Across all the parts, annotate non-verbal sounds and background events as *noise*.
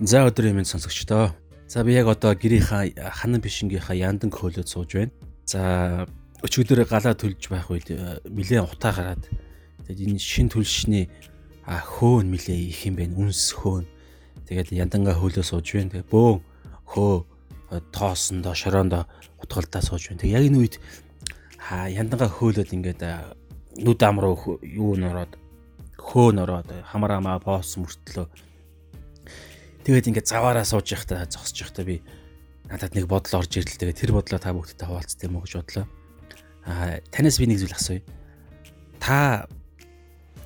За өдрийн минь сонсогчдоо. За би яг одоо гэрийнхаа ханан бишингийнхаа яндан хөөлөд сууж байна. За өчигдөр галаа төлж байх үед нилээн утаа гараад тэгээд энэ шин төлшний хөөн нилээ их юм байна. Үнс хөөн. Тэгээд яндангаа хөөлөө сууж байна. Тэгээд бөөн хөө тоосондоо шороондоо утгалтаа сууж байна. Тэгээд яг энэ үед яндангаа хөөлөд ингээд нүд ам руу юу нөроод хөөн ороод хамарамаа боос мөртлөө Тэгээд ингээд заваараа сууж явахдаа зогсож явахдаа би надад нэг бодол орж ирэл тэгээд тэр бодлоо та бүгдтэй хуваалцт юм уу гэж бодлоо. Аа танаас би нэг зүйл асууя. Та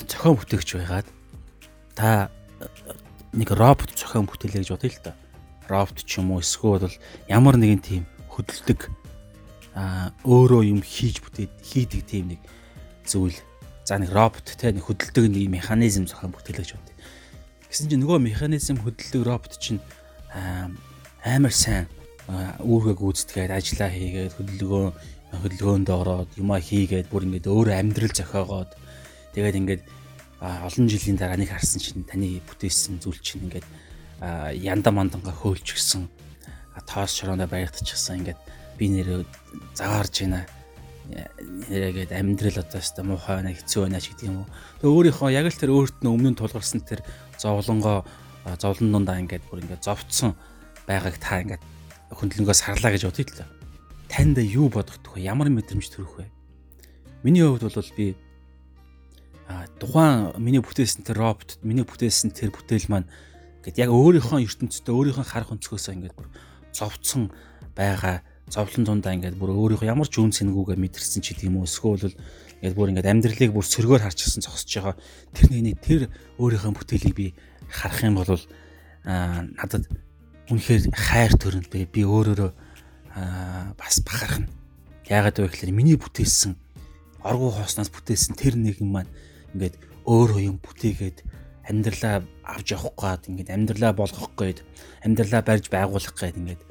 зохион бүтээгч байгаад та нэг робот зохион бүтээлээ гэж бодъё л та. Робот ч юм уу эсвэл бол ямар нэгэн тийм хөдөлдөг аа өөрөө юм хийж бүтээд хийдэг тийм нэг зүйл. За нэг робот те нэг хөдөлдөг нэг механизм зохион бүтээлээ гэж бодъё Гэсэн чинь нөгөө механизм хөдөлгөөн робот чинь амар сайн үүргээ гүйцэтгээд ажиллаа хийгээд хөдөлгөөн хөдөлгөөнд ороод юмаа хийгээд бүр ингээд өөрөө амьдрал зохиогоод тэгээд ингээд олон жилийн дараа нэг харсан чинь таны бүтээсэн зүйл чинь ингээд янда манданга хөөлч гисэн тоос шороондоо баригдчихсан ингээд би нэр заагаарж байна яриагээд амьдрал одоо хэвээр муухай байна хэцүү байна ч гэдэг юм уу. Тэгээ өөрийнхөө яг л тэр өөрт нь өмнө нь тулгарсан тэр зовлонгоо зовлон дундаа ингээд бүр ингээд зовцсон байгааг та ингээд хөндлөнгөөс харлаа гэж бодъё л та. Танд юу бодогдох вэ? Ямар мэдрэмж төрөх вэ? Миний хувьд бол би а тухайн миний бүтээсэн тэр робот, миний бүтээсэн тэр бүтээл маань гэд яг өөрийнхөө ертөнцийн өөрийнхөө харах өнцгөөсөө ингээд бүр зовцсон байгаа зовлон дундаа ингээд бүр өөрийнхөө ямар ч үн цэнгүүгээ мэдэрсэн ч юм уу эсвэл ингээд бүр ингээд амьдралыг бүр сөргөөр харчихсан зогсож байгаа тэр нэгний тэр өөрийнхөө бүтээлийг би харах юм бол аа надад үнэхээр хайр төрөндөө би өөрөөрөө аа бас бахархна. Яагаад вэ гэхээр миний бүтээсэн оргуу хооснаас бүтээсэн тэр нэгэн маань ингээд өөрөө юм бүтээгээд амьдралаа авч явах гээд ингээд амьдралаа болгох гээд амьдралаа барьж байгуулах гээд ингээд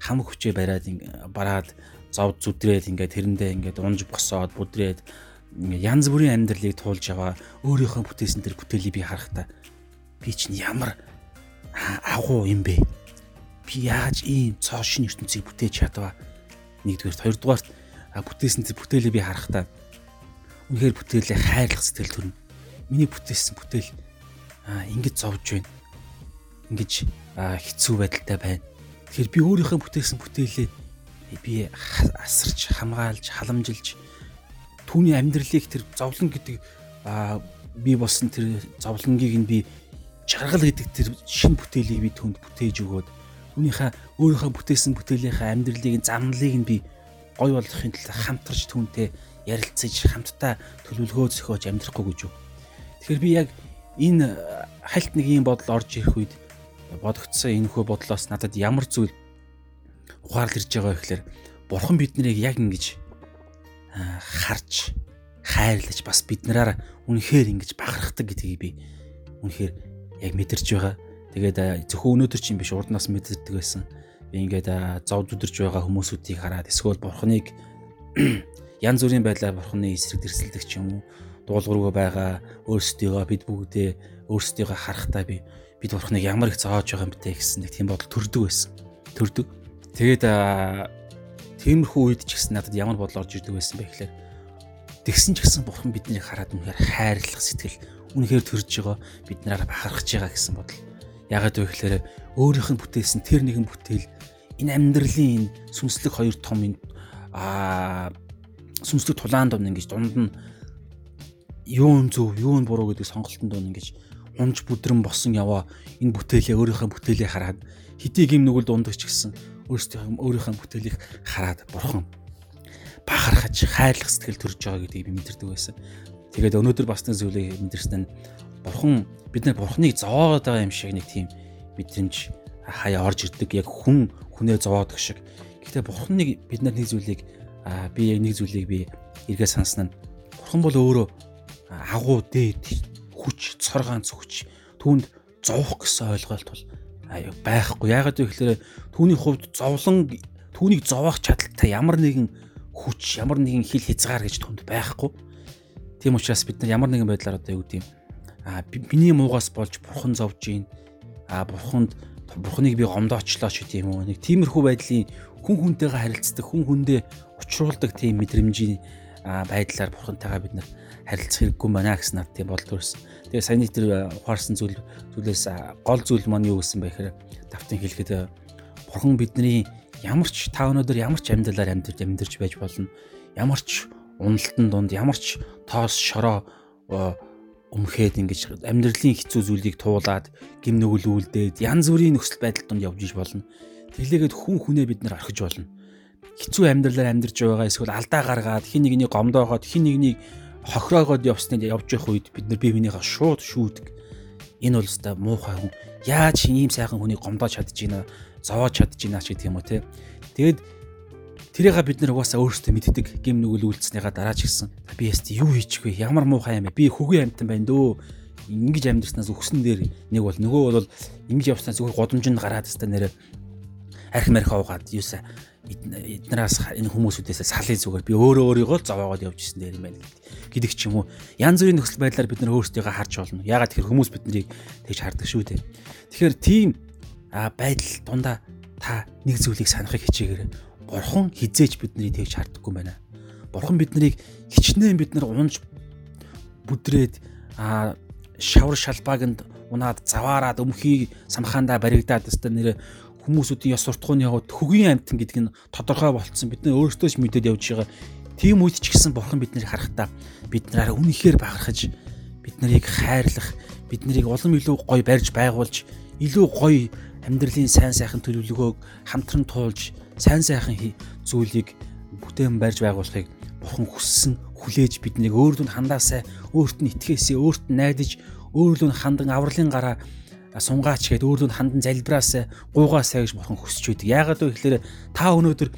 хамаг хүчээ бариад бараад зов зүдрээд ингээд тэрэндээ ингээд унж босоод бүдрээд янз бүрийн амьдралыг туулж яваа өөрийнхөө бүтээсэн тэр бүтээлийг би харахтаа би чинь ямар агуу юм бэ? Би яаж ийм цоо шин ертөнцийг бүтээж чадваа? Нэгдүгээр, хоёрдугаар бүтээсэн тэр бүтээлийг би харахтаа үнэхээр бүтээлээ хайрлах сэтгэл төрнө. Миний бүтээсэн бүтээл ингэж зовж байна. Ингэж хэцүү байдалтай байна Тэгэхээр би өөрийнхөө бүтээсэн бүтээлээ би асарч хамгаалж халамжилж түүний амьдралыг тэр зовлон гэдэг би болсон тэр зовлонгийг нь би чаргал гэдэг тэр шин бүтээлийг би түнд бүтээж өгөөд түүнийхээ өөрийнхөө бүтээсэн бүтээлийнхээ амьдралыг замналыг нь би гой болгохын тулд хамтарч түүнтэй ярилцаж хамтдаа төлөвлөгөө зохиож амьдрахгүй гэж юу. Тэгэхээр би яг энэ хальт нэг юм бодол орж ирэх үед бодогдсон энэ хөө бодлоос надад ямар зүйл ухаарл ирж байгаа гэхээр бурхан биднийг яг ингэж харж хайрлаж бас биднэрээр үнэхээр ингэж бахархдаг гэдгийг би үнэхээр яг мэдэрч байгаа. Тэгээд зөвхөн өнөөдөр чинь биш урднаас мэдэрдэг байсан. Би ингээд зов зүдэрж байгаа хүмүүсүүдийг хараад эсвэл бурханыг *clears throat* янз бүрийн байдлаар бурханы эсрэг дэрсэлдэг ч юм уу дуулуургүй байгаа өөрсдийгөө бид бүгдээ өөрсдийгөө харахтаа би бид бурхныг ямар их зоож байгаа юм бэ гэсэн нэг тийм бодол төрдөг байсан. Төрдөг. Тэгээд тиймэрхүү үед ч гэсэн надад ямар бодол орж ирдэг байсан бэ гэхээр тэгсэн ч гэсэн бурхан биднийг хараад үнэхээр хайрлах сэтгэл үнэхээр төрж байгаа бид нараа бахархаж байгаа гэсэн бодол. Ягаад вэ гэхээр өөрийнх нь бүтээсэн тэр нэгэн бүтээл энэ амьдралын энэ сүнслэг хоёр том энэ аа сүнслэг тулаан дунд ингэж дунд нь юун зөв юун буруу гэдэг сонголтын дунд ингэж унж бүдрэн босон яваа энэ бүтээлээ өөрийнхөө бүтээлээ хараад хэдийг юм нүгэл дундагч гисэн өөрсдийнхөө өөрийнхөө бүтээлийг хараад бурхан бахархаж хайрлах сэтгэл төрж байгаа гэдгийг би мэдэрдэг байсан. Тэгээд өнөөдөр бас нэг зүйлийг мэдэрсэн нь бурхан бид нар бурханыг зовоод байгаа юм шиг нэг тийм мэдрэмж хаяа орж ирдэг яг хүн хүнээ зовоодог шиг. Гэхдээ бурханыг бид нар нэг зүйлийг би яг нэг зүйлийг би эргээ сансан нь бурхан бол өөрөө агуу дээд хүч, цор ганц хүч түүнд зовох гэсэн ойлголт бол байхгүй. Яагаад вэ гэхээр түүний хувьд зовлон түүнийг зовоох чадaltaй ямар нэгэн хүч, ямар нэгэн хил хязгаар гэж түнд байхгүй. Тийм учраас бид нар ямар нэгэн байдлаар одоо юу гэдэг юм а миний муугаас болж бурхан зовж гин а бурханд бурхныг би гомдоочлоо ч гэдэм үү. Нэг тиймэрхүү байдлын хүн хүнтэйгээ харилцдаг, хүн хүндээ учруулдаг тийм мэдрэмжийн байдлаар бурхантайгаа бид нар харилцах хэрэггүй байна гэсэн над тийм бодол төрсөн. Тэгээ саяны тэр ухаарсан зүйл зүйлээс гол зүйл маань юу гэсэн бэ гэхээр давтан хэлэхэд бурхан бидний ямар ч та өнөөдөр ямар ч амьдралаар амьдарч амьдарч байж болно. Ямар ч уналтан дунд ямар ч тоос шороо өмхөөд ингэж амьдралын хэцүү зүйлийг туулаад гим нүгэл үлдээд янз бүрийн нөхцөл байдал донд явж иж болно. Тэглээгээд хүн хүнээ бид нар орхиж болно. Хэцүү амьдралаар амьдарч байгаа эсвэл алдаа гаргаад хин нэгнийг гомдоогоод хин нэгнийг хохироогоод явсныг явж явах үед бид нар бие бинийхээ шууд шүүдэг. Энэ бол өстой муухай хүн. Яаж ийм сайхан хүнийг гомдоож чадчихна, зовоож чадчихна ч гэдэг юм уу те. Тэгэд Тэрийг бид нар угаасаа өөрсдөө мэддэг гим нүгэл үйлцснийгаа дараа ч гэсэн би яст юу хийчих вэ? Ямар муухай юм бэ? Би хөгийн амтан байна дөө. Ингиж амьдрснаас өгсөн дээр нэг бол нөгөө бол ингэж явснаас зүгээр годомжинд гараад өстой нэрэ арх марх уугаад юуса эднээс энэ хүмүүсүүдээс салын зүгээр би өөрөө өөрийгөө л зовоогоод явж исэн дээр юм байна гэдэг ч юм уу. Янз бүрийн нөхцөл байдлаар бид нар өөрсдийгөө харж болно. Ягаад тэгэхээр хүмүүс биднийг тэгж хардаг шүү дээ. Тэгэхээр тийм байдал дундаа та нэг зүйлийг санахыг хичээгээрэй Бурхан хизээч биднийг тэгж харддаггүй байна. Бурхан биднийг хичнээн бид нар унж бүдрээд шавар шалбаагнд унаад заваараад өмхий самхаандаа баригдаад өстой нэр хүмүүсүүдийн ёс суртахууны яваад хөгийн амтан гэдэг нь тодорхой болцсон бид нар өөрсдөө ч мэдээд явж байгаа. Тийм үед ч гэсэн бурхан биднийг харахтаа бид нараа үнэхээр бахархаж бид нарыг хайрлах бид нарыг улам илүү гоё барьж байгуулж илүү гоё амьдралын сайн сайхан төлөвлөгөөг хамтран туулж сайн сайхан зүйлийг бүтээн барьж байгуулахыг бурхан хүссэн хүлээж биднийг өөрөнд нь хандаасаа өөрт нь итгээсээ өөрт нь найдаж нь хандан авралын гараа сунгаач гээд өөрөнд нь хандан залбираасаа гуугаасаа гэж бурхан хүсэж байдаг. Яагаад вэ гэхээр та өнөөдөр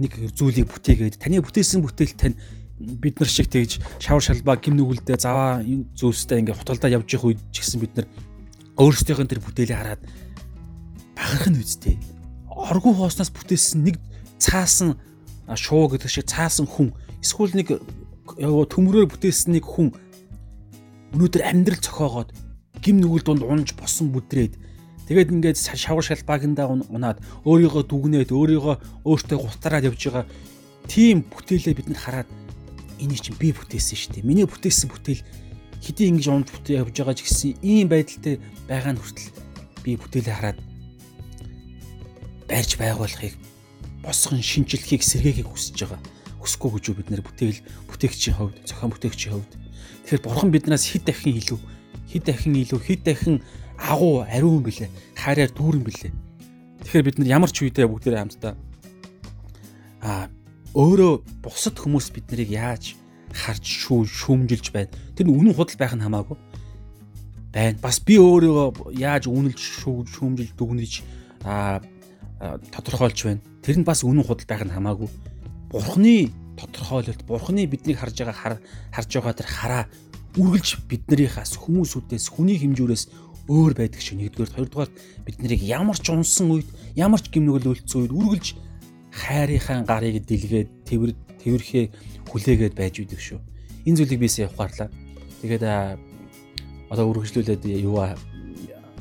нэг зүйлийг бүтээгээд таны бүтээсэн бүтээл тань бид нар шиг тэгж шавар шалбаа гим нүгэлдээ заваа зүйлстэй ингээд хутгалдаа явж явах үед ч гэсэн бид нар өөрсдийнх нь тэр бүтээлийг хараад бахарх нь үстэй. Оргуу хооснаас бүтээсэн нэг цаасан шуу гэдэг шиг цаасан хүн эсвэл нэг төмрөөр бүтээсэн нэг хүн өнөөдөр амьдрал цохоогоод гим нүгэл дунд унж босон бүдрээд тэгээд ингээд шавар шалбаагандаа унаад өөрийгөө дүгнээд өөрийгөө өөртөө гутараад явж байгаа тийм бүтээлээ бид нар хараад энийг чинь би бүтээсэн шүү дээ. Миний бүтээсэн бүтээл хэдий ингэж унж бүтээ явж байгаа ч гэсэн ийм байдалтай байгаа нь хүртэл би бүтээлээ хараад барьж байгуулахыг босгон шинжилхийг сэргээхийг хүсэж байгаа. Хүсэхгүй гэж бид нэр бүтээл бүтээгчийн хувьд, зохион бүтээгчийн хувьд. Тэгэхээр бурхан биднээс хэд дахин илүү, хэд дахин илүү, хэд дахин агуу, ариун бэлээ, хайраар дүүрэн бэлээ. Тэгэхээр бид нар ямар ч үедээ бүгдээрээ хамтдаа а өөрөө бусад хүмүүс бид нарыг яаж харж шүү шүүмжилж байна. Тэр нь үнэн худал байх нь хамаагүй байна. Бас би өөрийгөө яаж үнэлж шүүмжилж дүгнэж а тодорхойлж байна. Тэр нь бас үнэн худал байх нь хамаагүй. Бурхны тодорхойлолт, Бурхны биднийг харж байгаа харж байгаа тэр хараа үргэлж биднэрийнхээс хүмүүсүүдээс хүний хэмжүүрээс өөр байдаг шиг нэгдүгээр хоёрдугаар бид нарыг ямар ч унсан үед ямар ч гимнүгэл үлдсэн үед үргэлж хайрынхаа гарыг дэлгээд тэрвэр тэрхээ хүлээгээд байж үйдэг шүү. Энэ зүйлийг би сая ухаарлаа. Тэгээд одоо үргэлжлүүлээд юу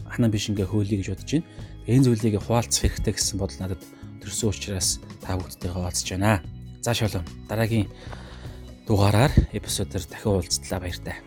ханаа биш ингээ хөөлье гэж бодож байна энэ зүйлийг хуваалцах хэрэгтэй гэсэн бодол надад төрсөн учраас та бүдтэйгээ хуваалцж байна. За шалом. Дараагийн дугаараар эпизодоор дахин уулзтлаа баяр таа.